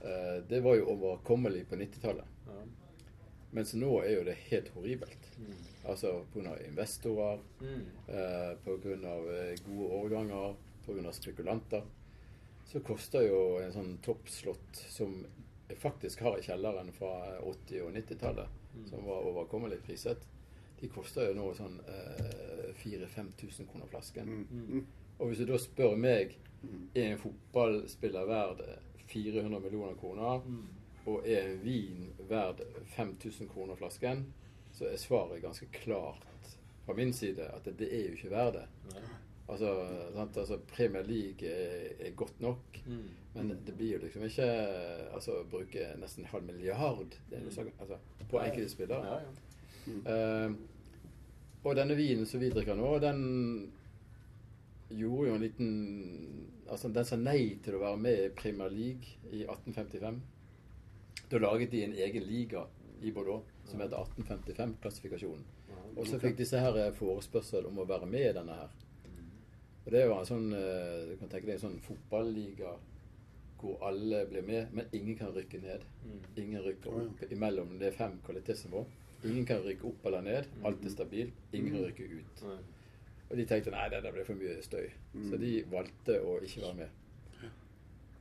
Eh, det var jo overkommelig på 90-tallet. Ja. Mens nå er jo det helt horribelt. Mm. Altså pga. investorer, Mm. eh, pga. gode årganger, pga. spekulanter. Så koster jo en sånn toppslott som jeg faktisk har i kjelleren fra 80- og 90-tallet, Mm. som var overkommelig priset, de koster jo nå sånn eh, 4000-5000 kroner flasken. Mm. Og hvis du da spør meg Mm. er en fotballspiller verd 400 millioner kroner, Mm. og er en vin verd 5000 kroner flasken, så er svaret ganske klart fra min side at det, det er jo ikke verdt det. Nei. Altså, sant? altså Premier League er, er godt nok, Mm. men det blir jo liksom ikke Altså bruke nesten en halv milliard det er jo så, altså, på enkelte spillere. Ja, ja. Eh, og denne vinen som vi drikker nå, den gjorde jo en liten Altså, den sa nei til å være med i Premier League i 1855. Da laget de en egen liga i Bordeaux som heter 1855-klassifikasjonen. Og så fikk disse her forespørsel om å være med i denne her. Og det var en sånn eh, Du kan tenke deg en sånn fotballiga hvor alle blir med, men ingen kan rykke ned. Mm. Ingen rykker opp imellom. Det er fem kvalitetsnivå. Ingen kan rykke opp eller ned. Alt er stabilt. Ingen kan rykke ut. Og de tenkte nei, det der blir for mye støy. Så de valgte å ikke være med.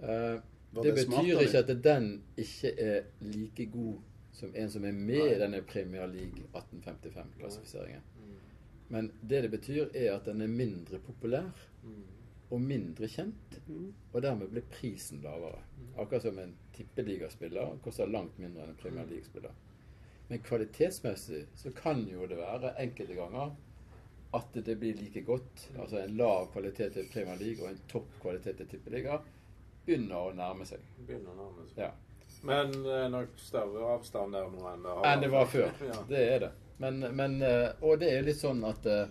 Uh, det det betyr ikke at den ikke er like god som en som er med i denne Premier League 1855-klassifiseringen. Mm. Men det det betyr, er at den er mindre populær Mm. og mindre kjent. Og dermed blir prisen lavere. Akkurat som en tippeligaspiller koster langt mindre enn en Premier League-spiller. Men kvalitetsmessig så kan jo det være enkelte ganger at det blir like godt. Altså en lav kvalitet til Premier League og en topp kvalitet til tippeliga begynner å nærme seg. Begynner å nærme seg. Ja. Men det er nok større avstand der nå enn det Enn det var før. (laughs) Ja. Det er det. Men, men eh, Og det er litt sånn at eh,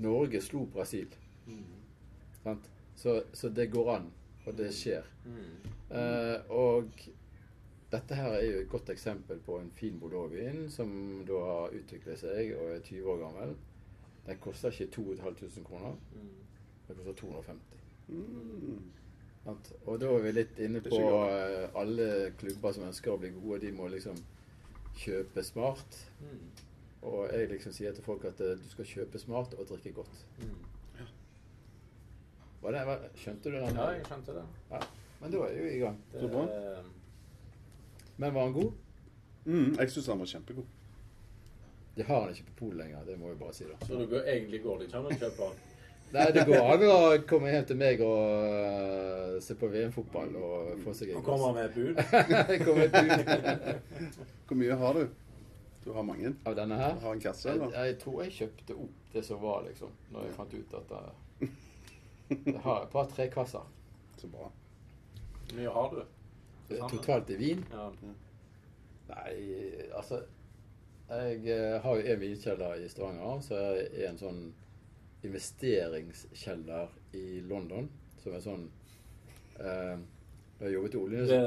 Norge slo Brasil. Mm. Så, så det går an, og det skjer. Mm. Eh, og dette her er jo et godt eksempel på en fin Bordeaux-vin som da har utviklet seg og er 20 år gammel. Den koster ikke 2500 kroner, Mm. den koster 250. Mm. Og da er vi litt inne på eh, alle klubber som ønsker å bli gode, de må liksom kjøpe smart. Mm. Og jeg liksom sier til folk at eh, du skal kjøpe smart og drikke godt. Mm. Var det, skjønte du den? Ja, jeg skjønte det. Ja. Men da er vi i gang. det Så bra. Men var han god? Mm. Jeg syns han var kjempegod. Det har han ikke på polet lenger, det må jeg bare si da. Så det går, egentlig går det ikke an å kjøpe han? Nei, det går an å komme hjem til meg og øh, se på VM-fotball og få seg en Og kommer med bud? (laughs) Komme bud Hvor mye har du? Du har mange? av denne her. Har en kasse, Jeg, eller? jeg tror jeg kjøpte opp det som var, liksom, når jeg fant ut at det, det har et par-tre kasser. Så bra. Hvor mye har du? Sammen? Totalt i vin? Ja. Nei, altså Jeg eh, har jo en vinkjeller i Stavanger, så jeg er en sånn investeringskjeller i London, som er sånn eh, Når jeg jobbet i olje... Det,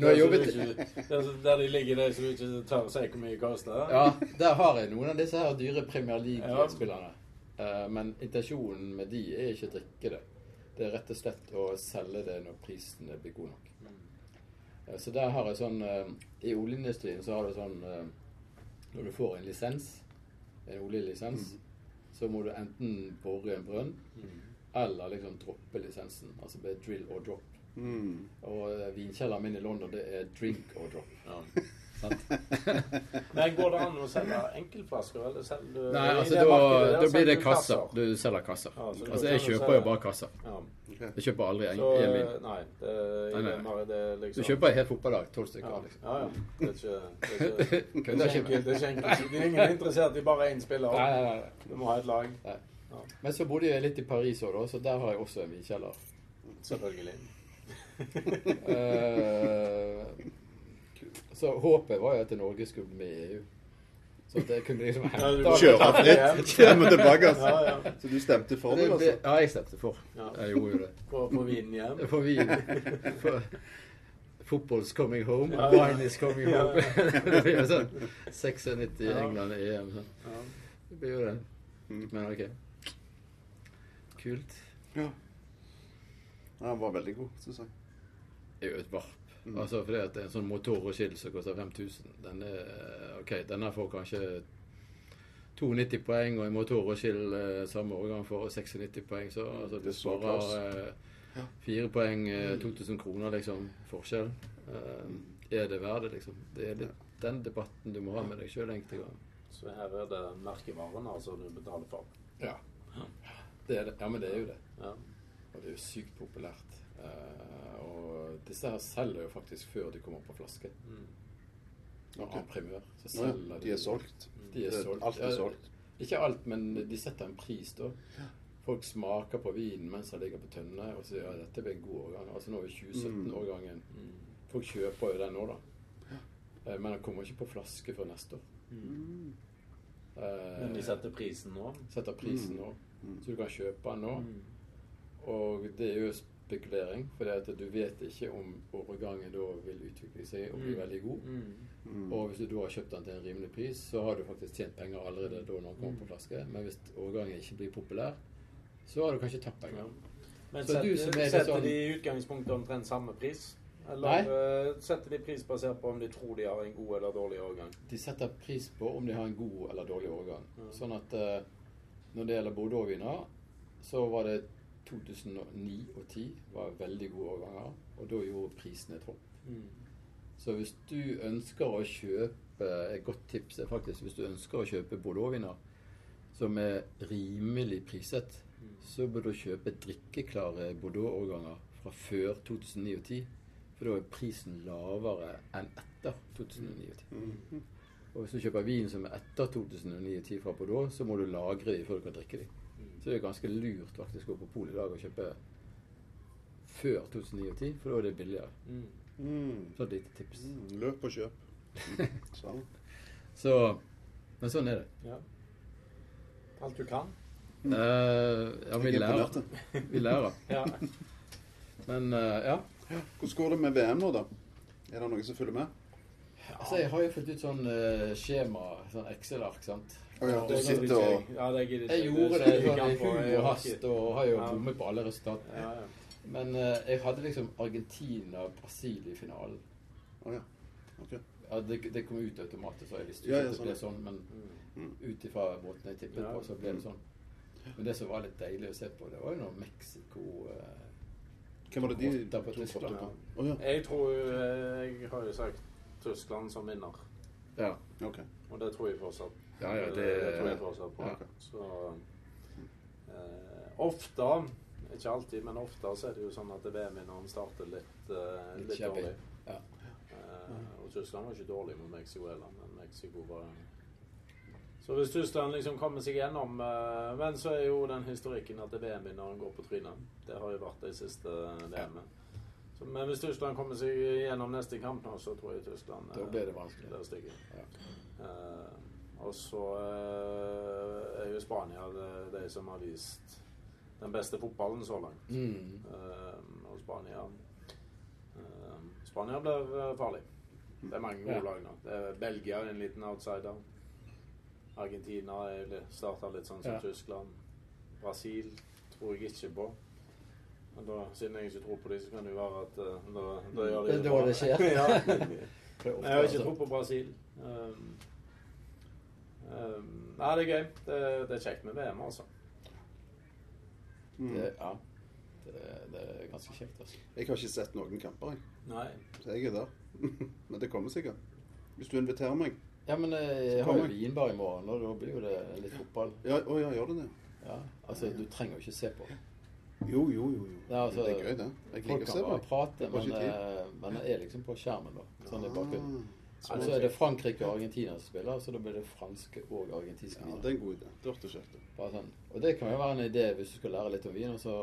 det, jobbet, ikke- er der de ligger så du ikke tør å si hvor mye koster? ja, der har jeg noen av disse her dyre Premier League-spillerne. Ja. men intensjonen med de er ikke å drikke det. Det er rett og slett å selge det når prisen blir god nok. Eh, Så der har jeg sånn eh, I oljeindustrien så har du sånn eh, Når du får en lisens, en oljelisens, så må du enten bore en brønn Mm. eller liksom droppe lisensen. Altså be drill or drop. Mm. Og vinkjelleren min i London, det er drink or drop. Ja. (laughs) (laughs) Men går det an å selge enkeltflasker, eller selger du Nei, altså da, markedet da blir det kasser. Du selger kasser. Ja, så Altså jeg kjøper jo bare kasser. Ja. Jeg kjøper aldri en, Så en vin. Nei, det, Nei, nei. det er Du liksom kjøper et helt fotballag, tolv ja. stykker. liksom. ja, ja. Det er ikke Det er, ikke, (laughs) det er, ikke ikke, det er ikke enkelt. Det er ingen interessert i bare én spiller. Nei, nei, nei. Du må ha et lag. Men så bodde jeg litt i Paris òg, så der har jeg også en vinkjeller. Selvfølgelig. (laughs) Eh, så håpet var jo at Norge skulle bli med i EU. Så at det kunne liksom hente Kjøre fritt frem og tilbake. Altså. ja. Så du stemte for det, altså? Ja, jeg stemte for. Ja. Jeg gjorde jo det. For å få vinen hjem. For Wien. For Football's coming home, Ja, ja. wine is coming Ja, home. (laughs) det blir jo sånn 96 Ja. England EM. Sånn. Ja. Det blir jo det. Mm. Men OK. Kult. Ja. Ja, Han var veldig god, syns jeg. Det er jo et varp. Mm. Altså fordi at en sånn motor og skill som koster 5000. Den er OK, denne får kanskje 92 poeng, og en motor og skill eh, samme årgang får 96 poeng. Så altså, du er sparer klass. eh, Ja. fire poeng, eh, 2000 kroner, liksom, forskjell. Eh, er det verdt det, liksom? Det er litt den debatten du må ha med deg sjøl enkelte ganger. Så her er det merkevaren altså du betaler for. Ja. Det er det. Ja, men det er jo det. Ja. Og det er jo sykt populært. Eh, og disse her selger jo faktisk før de kommer på flaske. Mm. Okay. Primør, så Nå, ja. selger De er solgt. De er solgt. Alt er Ja, solgt. Ikke alt, men de setter en pris, da. Folk smaker på vinen mens den ligger på tønne og sier ja, dette blir en god årgang. Altså nå er 2017-årgangen. Mm. Folk kjøper jo den nå, da. Eh, Men den kommer ikke på flaske før neste år. Mm. Eh, Men de setter prisen nå. setter prisen Mm. nå. Mm. Så du kan kjøpe den nå. Mm. Og det er jo spekulering, for du vet ikke om årgangen da vil utvikle seg og bli Mm. veldig god. Mm. Mm. Og hvis du da har kjøpt den til en rimelig pris, så har du faktisk tjent penger allerede da når den kommer på flaske. Men hvis årgangen ikke blir populær, så har du kanskje tapt penger. Men Så setter, du er setter sånn- de i utgangspunktet omtrent samme pris? Eller Nei. eh, setter de pris basert på om de tror de har en god eller dårlig årgang? De setter pris på om de har en god eller dårlig årgang. Ja. Sånn at eh, når det gjelder Bordeaux-viner, så var det 2009 og 2010 var veldig gode årganger, og da gjorde prisen et hopp. Mm. Så hvis du ønsker å kjøpe Et godt tips er faktisk hvis du ønsker å kjøpe Bordeaux-viner som er rimelig priset, Mm. så bør du kjøpe drikkeklare Bordeaux-årganger fra før 2009 og 2010. For da er prisen lavere enn etter 2009 og 2010. Mm. Og hvis du kjøper vin som er etter 2009 og 2010 fra Bordeaux, så må du lagre dem før du kan drikke dem. Så det er ganske lurt faktisk å gå på polet i dag og kjøpe før 2009 2010, for da er det billigere. Mm. Mm. Så et lite tips. Mm. Løp og kjøp. (laughs) Sånn. Så Men sånn er det. Ja. Alt du kan. Uh, ja, vi er lærer. (laughs) Vi lærer. (laughs) Ja. Men uh, ja. Hvordan går det med VM nå, da? Er det noen som følger med? Altså, jeg har jo fått ut sånn uh, skjema, sånn Excel-ark, sant. Ja, du sitter og jeg. Ja, det gidder Jeg jeg. gjorde Det sånn i kamp, og og hast og har jo bommet på alle resultatene. Ja, ja. Men uh, jeg hadde liksom Argentina og Brasil i finalen. Oh, ja. Okay. Ja, det, det kom ut automatisk, så jeg visste Ja, ikke ja, at det ble sånn. sånn. Men Mm. ut ifra måten jeg tippet Ja. på, så ble det sånn. Men det som var litt deilig å se på, det var jo når Mexico uh, Hvem var det de på Tyskland, ja. Oh, ja. Jeg tror jo Jeg har jo sagt Tyskland som vinner. Ja. Okay. Og det tror jeg fortsatt. Ja, ja, det- det tror jeg fortsatt på. ja. Så eh, ofte, ikke alltid, men ofte så er det jo sånn at VM-vinneren starter litt, eh, Litt litt dårlig. Ja. Eh, og Tyskland var ikke dårlig mot Mexico heller, men Mexico var Så hvis Tyskland liksom kommer seg gjennom eh, Men så er jo den historikken at VM-vinneren går på trynet. Det har jo vært det siste VM-ene. Men hvis Tyskland kommer seg gjennom neste kamp nå, så tror jeg Tyskland Da blir det vanskelig. blir stygge. Ja. Eh, og så eh, er jo Spania det, de som har vist den beste fotballen så langt. Mm. Eh, og Spania eh, Spania blir eh, farlig. Det er mange gode Ja. lag nå. Det er Belgia en liten outsider. Argentina starta litt sånn som Ja. Tyskland. Brasil tror jeg ikke på. Men da, siden jeg ikke tror på dem, så kan det jo være at eh, da, da gjør de Det er da det skjer. (laughs) Det er Jeg har ikke altså. tro på Brasil. Um, um, nei, det er gøy. Det, det er kjekt med VM, altså. Mm. Det, ja. Det, det er ganske kjekt, altså. Jeg har ikke sett noen kamper, jeg. Nei. Så jeg er der. (laughs) Men det kommer sikkert. Hvis du inviterer meg. Ja, men jeg, jeg har jo vinbar i morgen, og da blir jo det litt fotball. Ja, å ja, gjør du det? Ja, altså, du trenger jo ikke se på. Jo, jo, jo. jo. Ja, altså, det er gøy, det. Jeg liker å se på. prate, men, eh, men jeg er liksom på skjermen, da. Sånn i bakgrunnen. Ah. altså, er det Frankrike og Argentina som spiller, så da blir det franske og argentinske viner. Ja, det er en god idé. Det hørtes kjekt ut. Bare sånn. Og det kan jo være en idé hvis du skal lære litt om vin, og så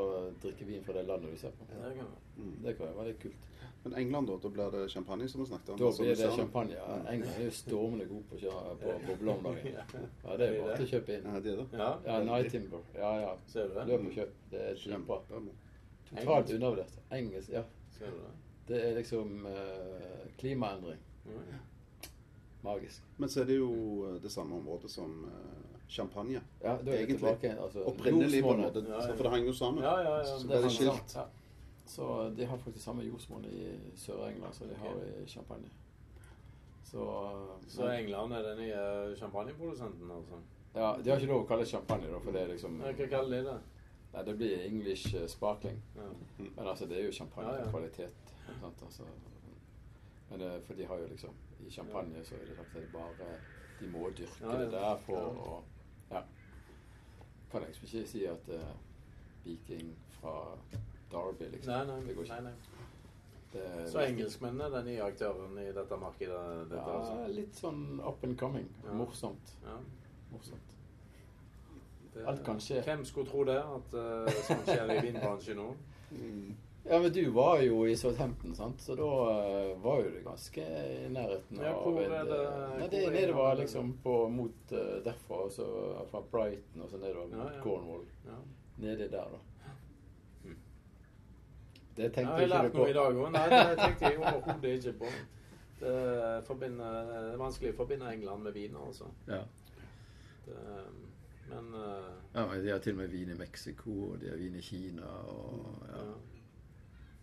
drikke vin fra det landet du ser på. Det kan. Mm. Det kan jo være litt kult. Men England, da? Da blir det champagne, som vi snakket om? Da blir det champagne. Ja. England er jo stormende god på, å kjøre- på bobler om. (laughs) Ja, det er jo bare til å kjøpe inn. Ja, det er det. Ja, Ja, Night Timber. Ja, ja. ser du det? Løp og kjøp. Det er. Kjempebra. Totalt undervurdert. Engelsk, ja. Ser du det? Det er liksom eh, klimaendring. Mm. Magisk. Men så er det jo eh, det samme området som eh, champagne. Ja, da er Egentlig. tilbake. Altså, Opprinnelig, på en måte. Ja, ja. For det henger jo sammen. Ja, ja, ja. Så Det ble det hang skilt. Ja. Så de har faktisk samme jordsmonn i Sør-England som de har i Champagne. Så, eh, Så England er den nye champagneprodusenten, altså? Ja, De har ikke lov å kalle det champagne, da, for det er liksom Hva kaller de det? Nei, det blir English sparkling. Ja. Men altså, det er jo champagnekvalitet. Ja, sant, altså. Men for de har jo liksom I champagne så er det sagt at det bare De må dyrke Ja, det der for å Ja. Kan jeg liksom ikke si at uh, Viking fra Derby, liksom. Nei, nei, det går ikke. nei, nei. Det Så engelskmennene er den nye aktøren i dette markedet? Dette, Ja, altså. litt sånn up and coming. Ja. Morsomt. Ja. Morsomt. Det- Alt kan skje. Hvem skulle tro det? At uh, sånt skjer i vinbransjen nå? (laughs) Mm. Ja, men du var jo i Southampton, sant? så da eh, var jo det ganske i nærheten Ja, hvor en, er det- eh, Nei, det er nedover liksom på, mot uh, derfra, og så fra Brighton og så nedover Ja, mot ja. Cornwall. Ja. Nedi der, da. Det Det Jeg ikke på. Jeg har lært noe i dag òg. Nei, det tenkte jeg overhodet ikke på. Det, forbinder, det er vanskelig å forbinde England med vin, altså. Ja. Det, men uh, ja, men De har til og med vin i Mexico, og de har vin i Kina, og ja,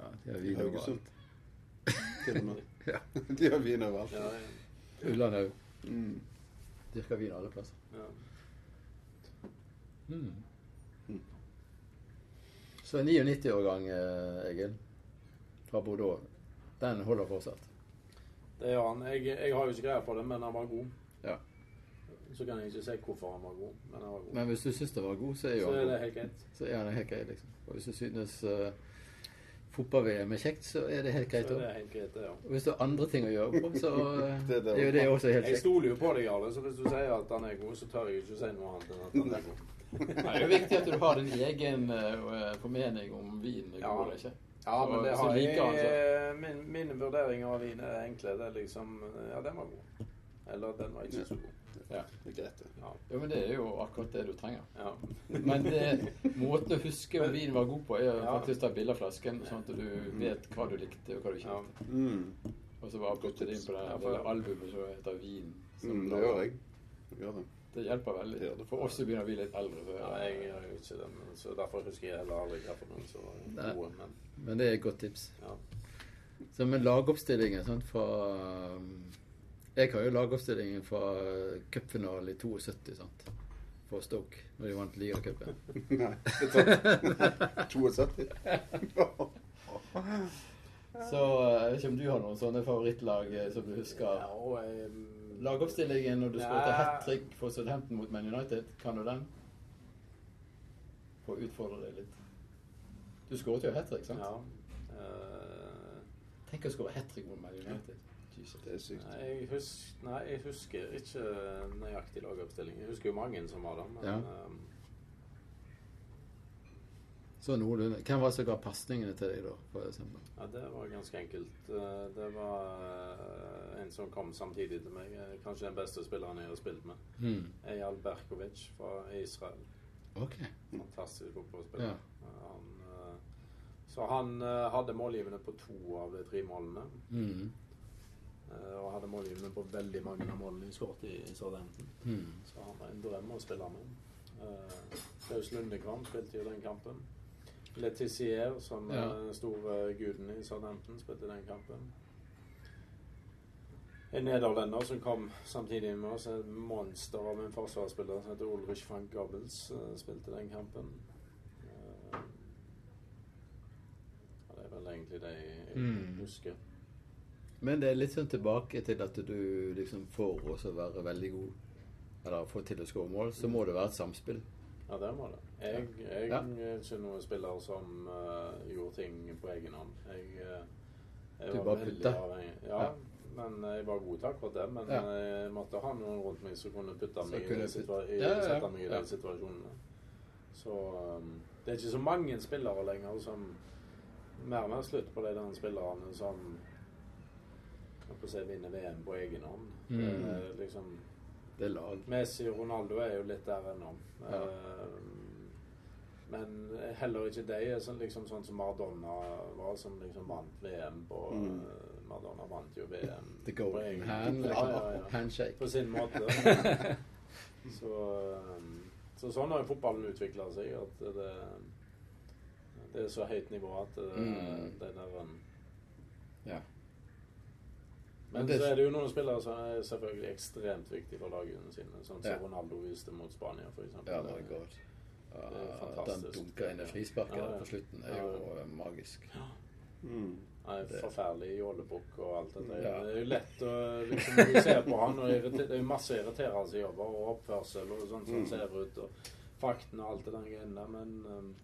ja. de har vin overalt. (laughs) Til og med. (laughs) Ja. (laughs) De har vin overalt. Ja, ja, Ullandhaug Mm. dyrker vin alle plasser. ja. Mm. Mm. Så en 99-årgang, eh, Egil, fra Bordeaux, den holder fortsatt? Det gjør han. Jeg, jeg har jo ikke greie på det, men han var god. Ja. Så kan jeg ikke si hvorfor han var god, men han var god. Men hvis du syns det var god, så er jo så han er det helt greit. Så er han helt greit, liksom. Og hvis du synes uh, fotball-VM er kjekt, så er det helt greit Så er òg. det helt greit, ja. Og hvis du har andre ting å gjøre på, så (laughs) eh, Det er det er jo det også helt kjekt. Jeg stoler jo på deg, Jarle, så hvis du sier at han er god, så tør jeg ikke si noe annet enn at han er god. Nei, det er jo viktig at du har din egen eh, formening om vin er Ja. god eller ikke. Ja, men det har jeg. liker. Min, mine vurderinger av vin er enkle. Det er liksom Ja, den var god. Eller den var ikke så god. Ja. Det er greit, det. Ja. Jo, men det er jo akkurat det du trenger. ja. (laughs) Men det, måten å huske om vinen var god på, er Ja. faktisk å ta bilde av flasken, sånn at du vet hva du likte og hva du ikke ja. likte. Mm. Og så bare putte det inn på det Ja, for- albumet som heter Vin. som Mm, det gjør jeg. Jeg gjør det. Det hjelper veldig. Det det. For oss som begynner å bli litt eldre. Så, ja, jeg gjør jo ikke det. Men, så derfor husker jeg heller aldri hva for noen som var gode. Men Men det er et godt tips. ja. Så med lagoppstillingen sånn, fra um, Jeg har jo lagoppstillingen fra cupfinalen i 72 sant, for Stoke, når de vant ligacupen. (laughs) Nei, det er sant. 72. (laughs) Så uh, jeg vet ikke om du har noen sånne favorittlag eh, som du husker? ja og, eh, Lagoppstillingen når du skåret hat trick for Southampton mot Man United, kan du den? For å utfordre deg litt. Du skåret jo hat trick, sant? Ja. Eh, Tenk å skåre hat trick mot Man United. Det er sykt. nei, jeg husker, nei, jeg husker ikke nøyaktig lagoppstilling. Jeg husker jo mange som var der. Men Ja. um, Så noenlunde. Hvem var det som ga pasningene til deg, da? For eksempel? Ja, det var ganske enkelt. Eh, Det var eh, en som kom samtidig til meg. eh, Kanskje den beste spilleren jeg har spilt med. Mm. Eyal Berkovic fra Israel. Ok. Fantastisk fotballspiller. Ja. Han, så han hadde målgivende på to av de tre målene. Hmm. Eh, Og hadde målgivende på veldig mange av målene de skåret i Southampton. Mm. Så han var en drøm å spille med. Uh, Klaus Lundekvam spilte jo den kampen. Letizier, som er den store guden i Southampton, spilte den kampen. En nederlender som kom samtidig med oss, et monster av en forsvarsspiller som heter Ulrich Frank Goebbels, eh, spilte den kampen. Eh, ja, det er vel egentlig det jeg Mm. husker. Men det er litt sånn tilbake til at du liksom for å være veldig god, eller få til å skåre mål, så må det være et samspill. Ja, det må det. Jeg, jeg Ja. er ikke noen spiller som uh, gjorde ting på egen hånd. Jeg, eh, jeg Du var bare putta? Ja, Ja, Men jeg var god til akkurat det. Men Ja. jeg måtte ha noen rundt meg som kunne putte meg i, kunne de putte- i, sette meg i de situasjonene. Så um, det er ikke så mange spillere lenger som Mer og mer slutt på de spillerne som på å si, vinne VM på egen hånd. Mm. Det, liksom Det er lag. Messi og Ronaldo er jo litt der ennå. Ja. Uh, men heller ikke de er sånn, liksom, sånn som Maradona var, som liksom vant VM på Mm. eh, Maradona vant jo VM The golden egen hand. Ja, Liksom. ja, ja. (laughs) Handshake. På sin måte. (laughs) så, um, så sånn har jo fotballen utvikla seg. At det, det er så høyt nivå at det, Mm. det der um, Ja. Men det- så er det jo noen spillere som er selvfølgelig ekstremt viktige for lagene sine. Sånn som Ja. Ronaldo viste mot Spania, f.eks. Ja, my god. Det er Ja, fantastisk. dunker inn i frisparket Ja, ja. på slutten, er Ja, jo ja. magisk. Mm. Han er forferdelig jålebukk og alt dette. Ja. Det er jo lett å liksom, se på han, og det er masse irriterende jobber, og oppførsel og sånn som Mm. ser ut, og fakten og alt det der greiene der, men um,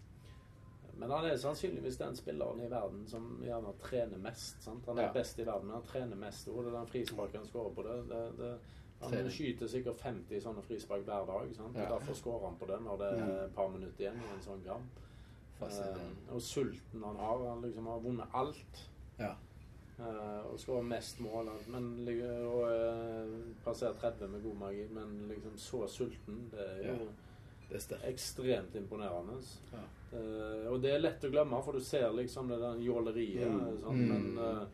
men han er sannsynligvis den spilleren i verden som gjerne trener mest. Sant? Han er Ja. best i verden, men han trener mest. Og det er den frisparken han skårer på det, det, det Han Trening. skyter sikkert 50 sånne frispark hver dag. Sant? Ja. Derfor skårer han på det når det er et par minutter igjen i en sånn kamp. Eh, og sulten han har. Han liksom har vunnet alt. Ja. Eh, og skårer mest mål. Men, og uh, passerer 30 med god magi. Men liksom så sulten, det er jo Ja. Det er ekstremt imponerende. Ja. Uh, og det er lett å glemme, for du ser liksom det der jåleriet. Mm. Sånn, Mm. Men uh,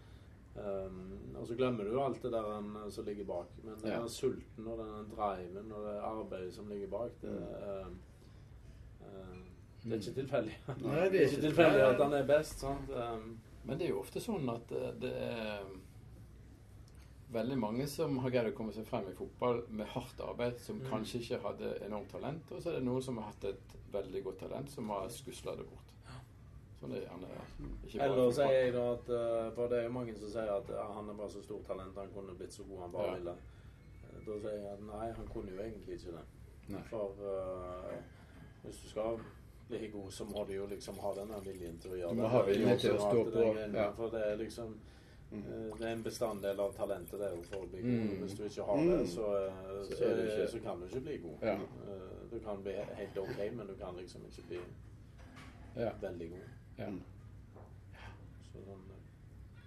um, Og så glemmer du alt det der um, som ligger bak. Men den Ja. sulten og den driven og det arbeidet som ligger bak, det, Mm. eh, eh, det er ikke tilfeldig. (laughs) Nei, det er ikke tilfeldig at han er best. sant? Um, Men det er jo ofte sånn at eh, det er veldig mange som har greid å komme seg frem i fotball med hardt arbeid, som Mm. kanskje ikke hadde enormt talent. Og så er det noen som har hatt et veldig godt talent, som har skusla det bort. Sånn er det gjerne ikke bare Eller sier jeg da at eh, For det er jo mange som sier at ja, han er bare så stort talent, han kunne blitt så god han bare Ja. ville. Eh, Da sier jeg at nei, han kunne jo egentlig ikke det. Nei. For uh, hvis du skal bli god, så må du jo liksom ha den viljen til å gjøre det. Du må det. ha viljen til å stå på, ja. For det er liksom Det er en bestanddel av talentet det er for å bli god. Mm. Hvis du ikke har det, Mm. så, eh, Så så, ikke- så kan du ikke bli god. Ja. Eh, Du kan bli helt ok, men du kan liksom ikke bli Ja. veldig god. ja. Så sånn, eh.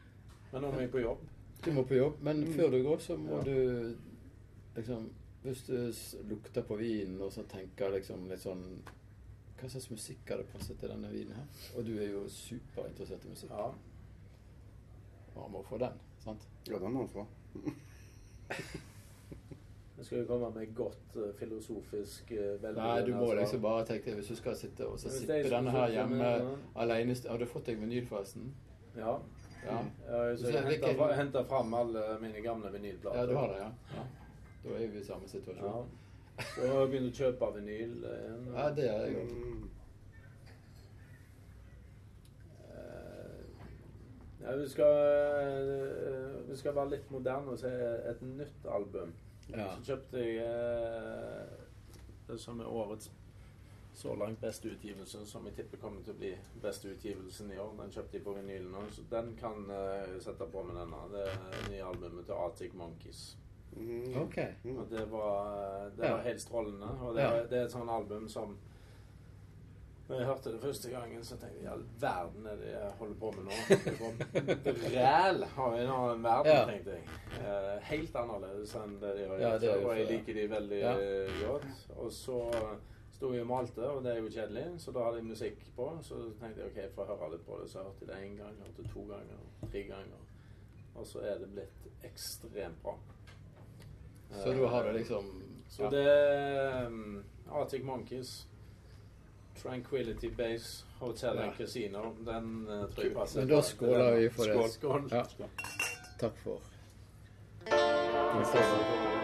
Men nå må jeg på jobb. Du må på jobb, men Mm. før du går, så må du liksom Hvis du lukter på vinen og så tenker liksom litt sånn Hva slags musikk hadde passet til denne vinen her? Og du er jo superinteressert i musikk. Ja. Han må få den, sant? Ja, den må han få. (laughs) Jeg skal jo komme med godt eh, filosofisk uh, Nei, du må liksom bare tenke deg Hvis du skal sitte og så sippe denne her hjemme med- alene Har du fått deg vinyl, forresten? Ja. Ja. ja så jeg har henter, henter fram alle mine gamle vinylplater. Ja, du har det, ja. ja. Da er vi i samme situasjon. Så Og begynner å kjøpe vinyl igjen. Ja, det er jeg òg. Mm. Eh, Ja, vi skal, eh, vi skal være litt moderne og se et nytt album. Ja. Så kjøpte jeg eh, det som er årets så langt beste utgivelse, som jeg tipper kommer til å bli beste utgivelsen i år. Den kjøpte jeg på vinyl nå, så den kan eh, jeg sette på med denne. Det er nye albumet til Arctic Monkeys. Mm. OK. Mm. Og det var, det var helt strålende. Og det, Ja. det er et sånt album som Når jeg hørte det første gangen, så tenkte jeg i all verden er det jeg holder på med nå? (laughs) Ræl har vi en verden, Ja. tenkte jeg. Eh, helt annerledes enn det de har gjort det før. Og jeg liker de veldig Ja. eh, godt. Og så sto jeg og malte, og det er jo kjedelig, så da hadde jeg musikk på. Så tenkte jeg ok, jeg får høre litt på det. Så jeg hørte det én gang, hørte to ganger, tre ganger. Og så er det blitt ekstremt bra. Så du har det liksom Så det um, Arctic Monkeys, Tranquility Base, Hotel Ja. and Casino. Den uh, tror jeg passer. Men da skåler vi for det. Skål. Skål. Ja. Takk for Jesus